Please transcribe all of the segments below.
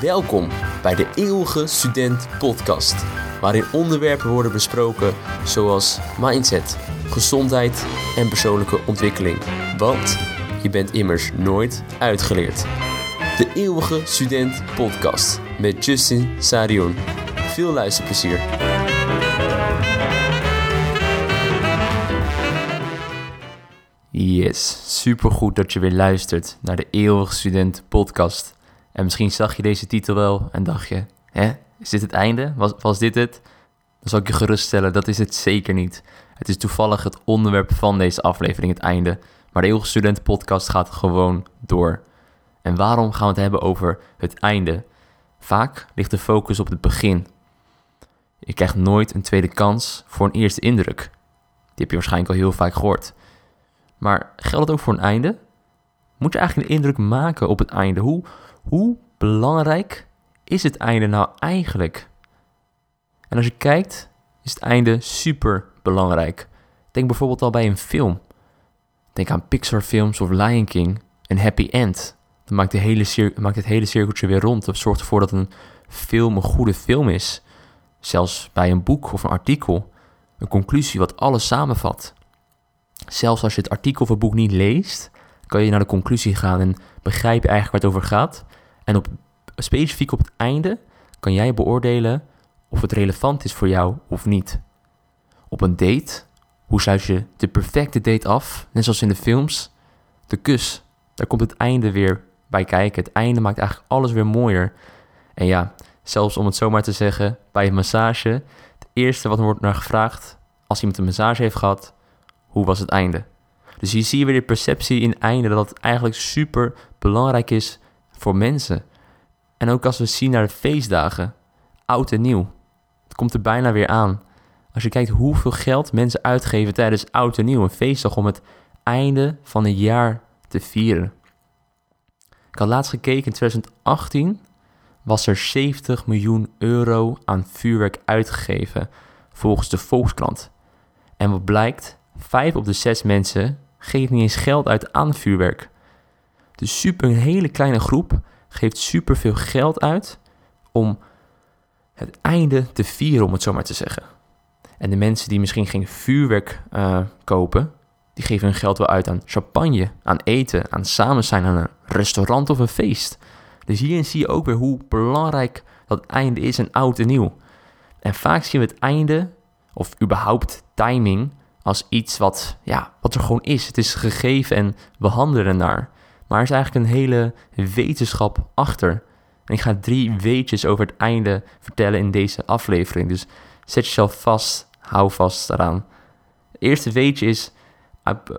Welkom bij de Eeuwige Student Podcast, waarin onderwerpen worden besproken zoals mindset, gezondheid en persoonlijke ontwikkeling. Want je bent immers nooit uitgeleerd. De Eeuwige Student Podcast met Justin Sarion. Veel luisterplezier. Yes, supergoed dat je weer luistert naar de Eeuwige Student Podcast. En misschien zag je deze titel wel en dacht je, hè, is dit het einde? Was, was dit het? Dan zal ik je geruststellen, dat is het zeker niet. Het is toevallig het onderwerp van deze aflevering, het einde. Maar de Eeuwige Student Podcast gaat gewoon door. En waarom gaan we het hebben over het einde? Vaak ligt de focus op het begin. Je krijgt nooit een tweede kans voor een eerste indruk. Die heb je waarschijnlijk al heel vaak gehoord. Maar geldt het ook voor een einde? Moet je eigenlijk een indruk maken op het einde? Hoe, hoe belangrijk is het einde nou eigenlijk? En als je kijkt, is het einde super belangrijk. Denk bijvoorbeeld al bij een film. Denk aan Pixar films of Lion King. Een happy end. Dan maakt, de hele maakt het hele cirkeltje weer rond. Dat zorgt ervoor dat een film een goede film is. Zelfs bij een boek of een artikel. Een conclusie wat alles samenvat. Zelfs als je het artikel of het boek niet leest, kan je naar de conclusie gaan en begrijp je eigenlijk waar het over gaat. En op, specifiek op het einde kan jij beoordelen of het relevant is voor jou of niet. Op een date, hoe sluit je de perfecte date af? Net zoals in de films, de kus. Daar komt het einde weer bij kijken. Het einde maakt eigenlijk alles weer mooier. En ja, zelfs om het zomaar te zeggen, bij een massage, het eerste wat er wordt naar gevraagd als iemand een massage heeft gehad, hoe was het einde? Dus hier zie je weer de perceptie in einde dat het eigenlijk super belangrijk is voor mensen. En ook als we zien naar de feestdagen, oud en nieuw. Het komt er bijna weer aan. Als je kijkt hoeveel geld mensen uitgeven tijdens oud en nieuw, een feestdag om het einde van het jaar te vieren. Ik had laatst gekeken, in 2018 was er 70 miljoen euro aan vuurwerk uitgegeven, volgens de Volkskrant. En wat blijkt, vijf op de zes mensen geeft niet eens geld uit aan vuurwerk. Dus super, een hele kleine groep geeft super veel geld uit om het einde te vieren, om het zo maar te zeggen. En de mensen die misschien geen vuurwerk uh, kopen, die geven hun geld wel uit aan champagne, aan eten, aan samen zijn, aan een restaurant of een feest. Dus hierin zie je ook weer hoe belangrijk dat einde is en oud en nieuw. En vaak zien we het einde, of überhaupt timing, als iets wat, ja, wat er gewoon is. Het is gegeven en we handelen ernaar. Maar er is eigenlijk een hele wetenschap achter. En ik ga drie weetjes over het einde vertellen in deze aflevering. Dus zet jezelf vast, hou vast eraan. Het eerste weetje is,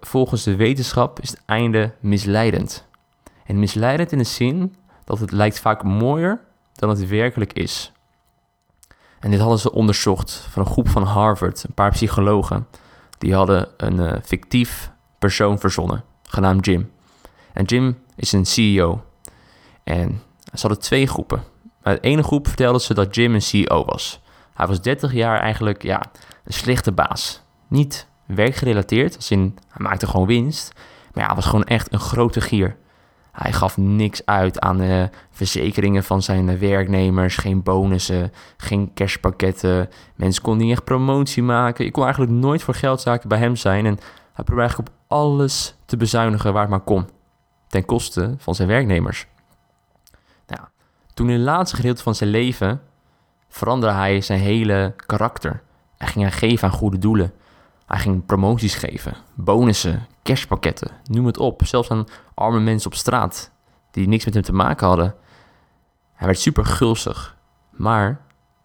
volgens de wetenschap is het einde misleidend. En misleidend in de zin dat het lijkt vaak mooier dan het werkelijk is. En dit hadden ze onderzocht van een groep van Harvard, een paar psychologen die hadden een uh, fictief persoon verzonnen, genaamd Jim. En Jim is een CEO. En ze hadden twee groepen. Bij de ene groep vertelden ze dat Jim een CEO was. Hij was 30 jaar eigenlijk ja, een slechte baas. Niet werkgerelateerd, als in hij maakte gewoon winst. Maar ja, hij was gewoon echt een grote gier. Hij gaf niks uit aan de verzekeringen van zijn werknemers, geen bonussen, geen cashpakketten. Mensen konden niet echt promotie maken. Ik kon eigenlijk nooit voor geldzaken bij hem zijn en hij probeerde eigenlijk op alles te bezuinigen waar het maar kon, ten koste van zijn werknemers. Nou, toen in het laatste gedeelte van zijn leven veranderde hij zijn hele karakter. Hij ging hij geven aan goede doelen. Hij ging promoties geven, bonussen, cashpakketten, noem het op. Zelfs aan arme mensen op straat die niks met hem te maken hadden. Hij werd super gulzig. Maar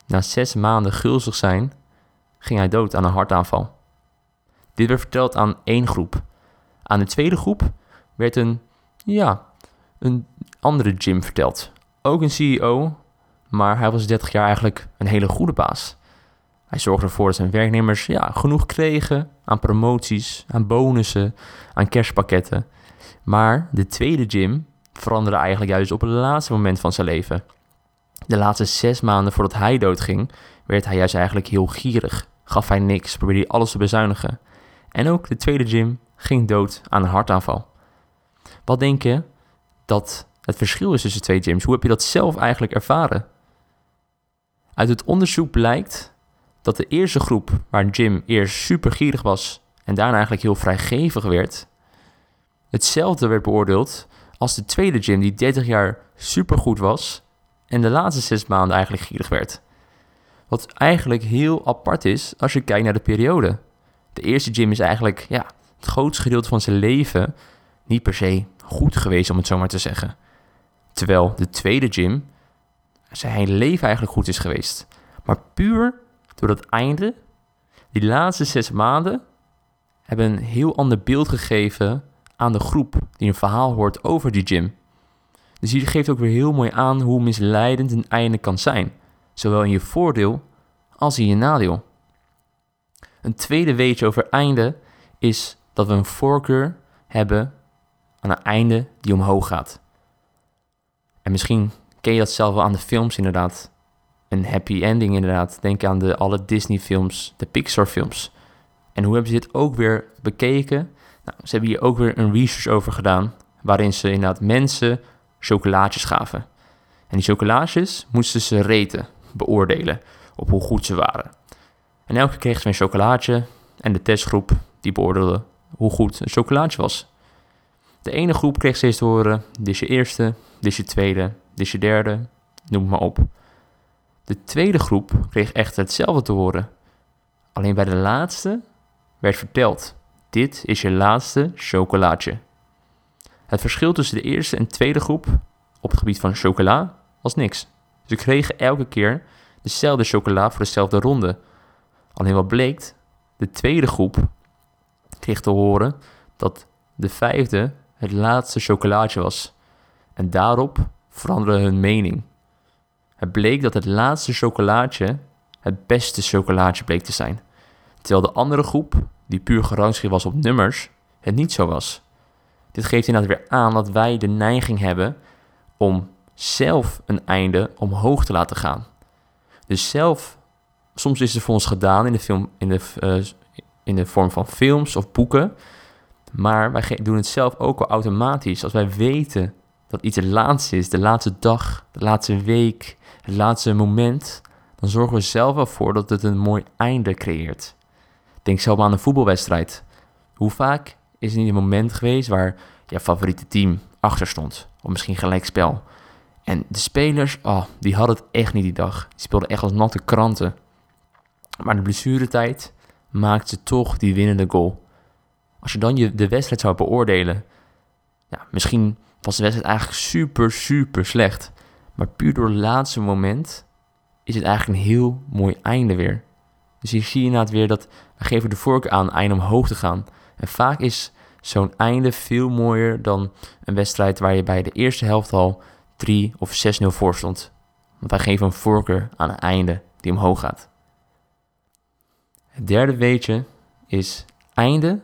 na zes maanden gulzig zijn, ging hij dood aan een hartaanval. Dit werd verteld aan één groep. Aan de tweede groep werd een, ja, een andere Jim verteld. Ook een CEO, maar hij was 30 jaar eigenlijk een hele goede baas. Hij zorgde ervoor dat zijn werknemers ja, genoeg kregen aan promoties, aan bonussen, aan kerstpakketten. Maar de tweede Jim veranderde eigenlijk juist op het laatste moment van zijn leven. De laatste zes maanden voordat hij doodging, werd hij juist eigenlijk heel gierig. Gaf hij niks, probeerde hij alles te bezuinigen. En ook de tweede Jim ging dood aan een hartaanval. Wat denk je dat het verschil is tussen twee gyms? Hoe heb je dat zelf eigenlijk ervaren? Uit het onderzoek blijkt dat de eerste groep, waar een gym eerst super gierig was en daarna eigenlijk heel vrijgevig werd, hetzelfde werd beoordeeld als de tweede gym die 30 jaar supergoed was en de laatste zes maanden eigenlijk gierig werd. Wat eigenlijk heel apart is als je kijkt naar de periode. De eerste gym is eigenlijk ja, het grootste gedeelte van zijn leven niet per se goed geweest, om het zo maar te zeggen. Terwijl de tweede gym zijn leven eigenlijk goed is geweest. Maar puur door dat einde, die laatste zes maanden, hebben een heel ander beeld gegeven aan de groep die een verhaal hoort over die gym. Dus hier geeft ook weer heel mooi aan hoe misleidend een einde kan zijn, zowel in je voordeel als in je nadeel. Een tweede weetje over einde is dat we een voorkeur hebben aan een einde die omhoog gaat. En misschien ken je dat zelf wel aan de films inderdaad. Een happy ending inderdaad. Denk aan de, alle Disney films, de Pixar films. En hoe hebben ze dit ook weer bekeken? Nou, ze hebben hier ook weer een research over gedaan, waarin ze inderdaad mensen chocolaatjes gaven. En die chocolaatjes moesten ze reten, beoordelen op hoe goed ze waren. En elke keer kregen ze een chocolaatje en de testgroep die beoordeelde hoe goed een chocolaatje was. De ene groep kreeg steeds te horen, dit is je eerste, dit is je tweede, dit is je derde, noem maar op. De tweede groep kreeg echt hetzelfde te horen. Alleen bij de laatste werd verteld, dit is je laatste chocolaatje. Het verschil tussen de eerste en tweede groep op het gebied van chocola was niks. Ze kregen elke keer dezelfde chocola voor dezelfde ronde. Alleen wat bleek, de tweede groep kreeg te horen dat de vijfde het laatste chocolaatje was. En daarop veranderde hun mening. Het bleek dat het laatste chocolaatje het beste chocolaatje bleek te zijn. Terwijl de andere groep, die puur gerangschikt was op nummers, het niet zo was. Dit geeft inderdaad weer aan dat wij de neiging hebben om zelf een einde omhoog te laten gaan. Dus zelf, soms is het voor ons gedaan in de, film, in de, uh, in de vorm van films of boeken. Maar wij doen het zelf ook al automatisch. Als wij weten dat iets het laatste is, de laatste dag, de laatste week, het laatste moment, dan zorgen we zelf ervoor dat het een mooi einde creëert. Denk zelf aan een voetbalwedstrijd. Hoe vaak is er niet een moment geweest waar je favoriete team achter stond? Of misschien gelijkspel. En de spelers, oh, die hadden het echt niet die dag. Die speelden echt als natte kranten. Maar de blessuretijd maakt ze toch die winnende goal. Als je dan je, de wedstrijd zou beoordelen, ja, misschien was de wedstrijd eigenlijk super, super slecht. Maar puur door het laatste moment is het eigenlijk een heel mooi einde weer. Dus hier zie je inderdaad weer dat we geven de voorkeur aan einde omhoog te gaan. En vaak is zo'n einde veel mooier dan een wedstrijd waar je bij de eerste helft al 3 of 6-0 voor stond. Want wij geven een voorkeur aan een einde die omhoog gaat. Het derde weetje is einde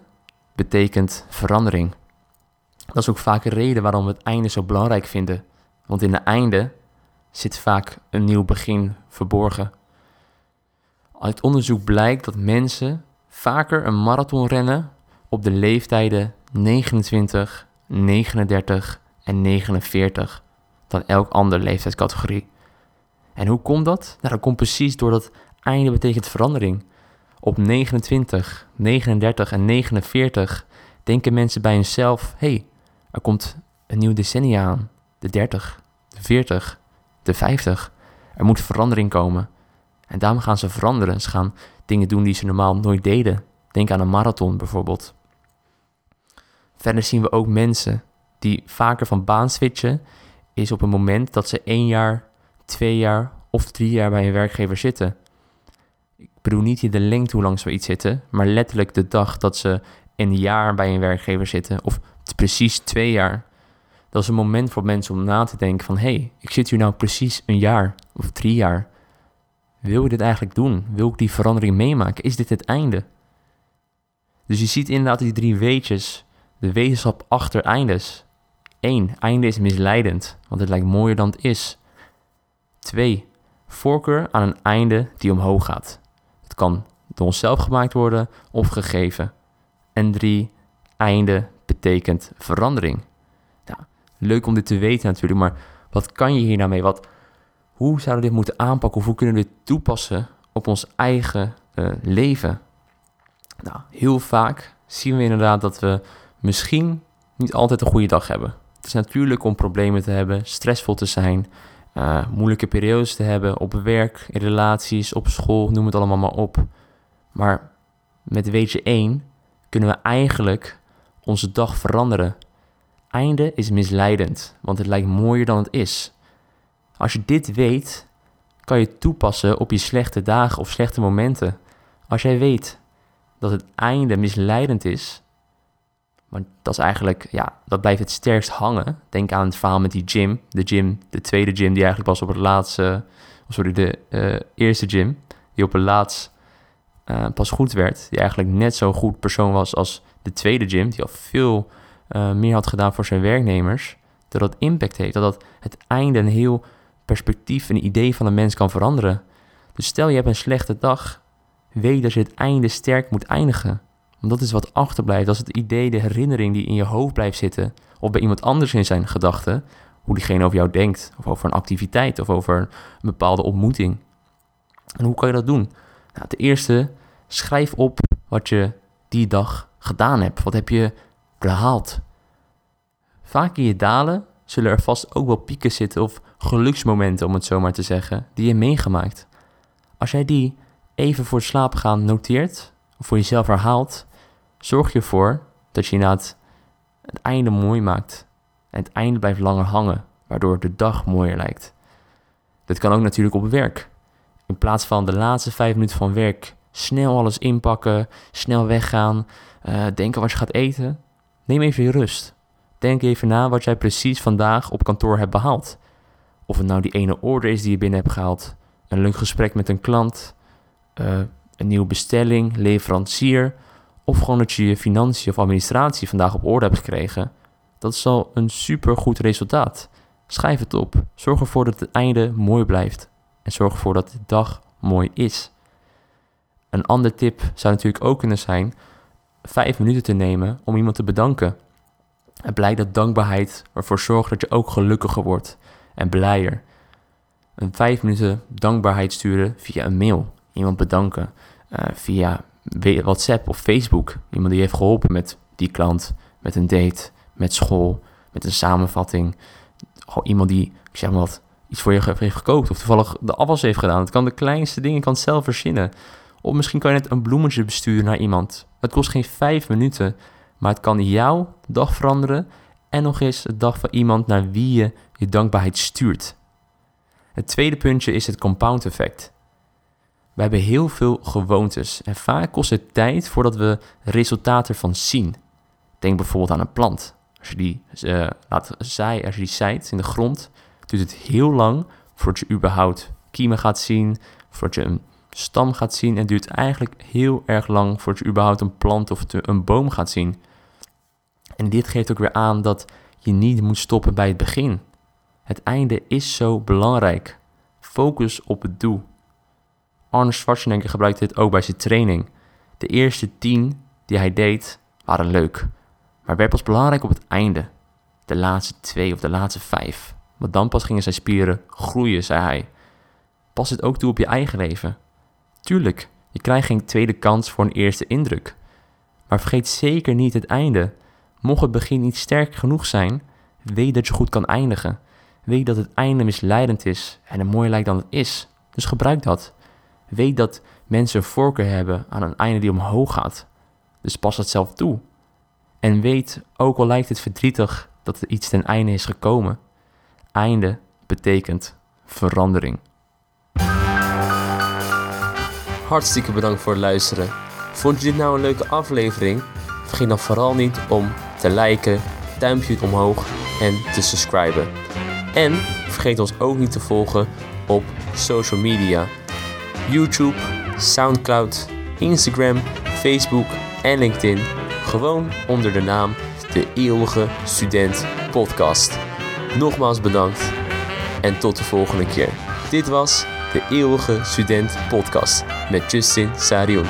betekent verandering. Dat is ook vaak een reden waarom we het einde zo belangrijk vinden. Want in het einde zit vaak een nieuw begin verborgen. Uit onderzoek blijkt dat mensen vaker een marathon rennen op de leeftijden 29, 39 en 49 dan elk andere leeftijdscategorie. En hoe komt dat? Nou, dat komt precies doordat einde betekent verandering. Op 29, 39 en 49 denken mensen bij hunzelf: hey, er komt een nieuw decennia aan. De 30, de 40, de 50. Er moet verandering komen. En daarom gaan ze veranderen. Ze gaan dingen doen die ze normaal nooit deden. Denk aan een marathon bijvoorbeeld. Verder zien we ook mensen die vaker van baan switchen, is op een moment dat ze één jaar, twee jaar of drie jaar bij een werkgever zitten. Bedoel niet de lengte hoe lang ze iets zitten, maar letterlijk de dag dat ze een jaar bij een werkgever zitten, of precies twee jaar. Dat is een moment voor mensen om na te denken van, hé, hey, ik zit hier nou precies een jaar of drie jaar. Wil ik dit eigenlijk doen? Wil ik die verandering meemaken? Is dit het einde? Dus je ziet inderdaad die drie weetjes, de wetenschap achter eindes. 1. Einde is misleidend, want het lijkt mooier dan het is. 2. Voorkeur aan een einde die omhoog gaat. Kan door onszelf gemaakt worden of gegeven. En 3. Einde betekent verandering. Leuk om dit te weten natuurlijk, maar wat kan je hier nou mee? Wat, hoe zouden we dit moeten aanpakken? Of hoe kunnen we dit toepassen op ons eigen uh, leven? Nou, heel vaak zien we inderdaad dat we misschien niet altijd een goede dag hebben. Het is natuurlijk om problemen te hebben, stressvol te zijn, uh, moeilijke periodes te hebben op werk, in relaties, op school, noem het allemaal maar op. Maar met weetje 1 kunnen we eigenlijk onze dag veranderen. Einde is misleidend, want het lijkt mooier dan het is. Als je dit weet, kan je toepassen op je slechte dagen of slechte momenten. Als jij weet dat het einde misleidend is, maar dat is eigenlijk, ja, dat blijft het sterkst hangen. Denk aan het verhaal met die gym. De gym, de tweede gym die eigenlijk pas op het laatste, sorry, de uh, eerste gym, die op het laatst uh, pas goed werd. Die eigenlijk net zo goed persoon was als de tweede gym, die al veel uh, meer had gedaan voor zijn werknemers. Dat dat impact heeft, dat dat het einde een heel perspectief, een idee van een mens kan veranderen. Dus stel je hebt een slechte dag, weet dat je het einde sterk moet eindigen. Want dat is wat achterblijft. Is het idee, de herinnering die in je hoofd blijft zitten. Of bij iemand anders in zijn gedachten. Hoe diegene over jou denkt. Of over een activiteit. Of over een bepaalde ontmoeting. En hoe kan je dat doen? Nou, ten eerste, schrijf op wat je die dag gedaan hebt. Wat heb je behaald? Vaak in je dalen zullen er vast ook wel pieken zitten of geluksmomenten, om het zo maar te zeggen, die je meegemaakt. Als jij die even voor slapen gaan noteert, of voor jezelf herhaalt, zorg je ervoor dat je inderdaad het einde mooi maakt. En het einde blijft langer hangen, waardoor de dag mooier lijkt. Dit kan ook natuurlijk op werk. In plaats van de laatste vijf minuten van werk snel alles inpakken, snel weggaan, uh, denken wat je gaat eten. Neem even je rust. Denk even na wat jij precies vandaag op kantoor hebt behaald. Of het nou die ene order is die je binnen hebt gehaald, een leuk gesprek met een klant, uh, een nieuwe bestelling, leverancier, of gewoon dat je je financiën of administratie vandaag op orde hebt gekregen. Dat is al een super goed resultaat. Schrijf het op. Zorg ervoor dat het einde mooi blijft. En zorg ervoor dat de dag mooi is. Een ander tip zou natuurlijk ook kunnen zijn vijf minuten te nemen om iemand te bedanken. Het blijkt dat dankbaarheid ervoor zorgt dat je ook gelukkiger wordt en blijer. Een vijf minuten dankbaarheid sturen via een mail. Iemand bedanken. Uh, via WhatsApp of Facebook. Iemand die heeft geholpen met die klant, met een date, met school, met een samenvatting. Gewoon iemand die, ik zeg maar wat, iets voor je heeft gekookt of toevallig de afwas heeft gedaan. Het kan de kleinste dingen, kan zelf verzinnen. Of misschien kan je net een bloemetje besturen naar iemand. Het kost geen vijf minuten, maar het kan jouw dag veranderen en nog eens de dag van iemand naar wie je je dankbaarheid stuurt. Het tweede puntje is het compound effect. We hebben heel veel gewoontes en vaak kost het tijd voordat we resultaten ervan zien. Denk bijvoorbeeld aan een plant. Als je die uh, laat als je die zaait in de grond, duurt het heel lang voordat je überhaupt kiemen gaat zien, voordat je een stam gaat zien. En duurt eigenlijk heel erg lang voordat je überhaupt een plant of een boom gaat zien. En dit geeft ook weer aan dat je niet moet stoppen bij het begin. Het einde is zo belangrijk. Focus op het doel. Arnold Schwarzenegger gebruikte dit ook bij zijn training. De eerste tien die hij deed waren leuk, maar werd pas belangrijk op het einde. De laatste twee of de laatste vijf. Want dan pas gingen zijn spieren groeien, zei hij. Pas het ook toe op je eigen leven. Tuurlijk, je krijgt geen tweede kans voor een eerste indruk. Maar vergeet zeker niet het einde. Mocht het begin niet sterk genoeg zijn, weet dat je goed kan eindigen. Weet dat het einde misleidend is en er mooier lijkt dan het is. Dus gebruik dat. Weet dat mensen een voorkeur hebben aan een einde die omhoog gaat. Dus pas het zelf toe. En weet, ook al lijkt het verdrietig, dat er iets ten einde is gekomen. Einde betekent verandering. Hartstikke bedankt voor het luisteren. Vond je dit nou een leuke aflevering? Vergeet dan vooral niet om te liken, duimpje omhoog en te subscriben. En vergeet ons ook niet te volgen op social media. YouTube, Soundcloud, Instagram, Facebook en LinkedIn. Gewoon onder de naam De Eeuwige Student Podcast. Nogmaals bedankt en tot de volgende keer. Dit was De Eeuwige Student Podcast met Justin Sarion.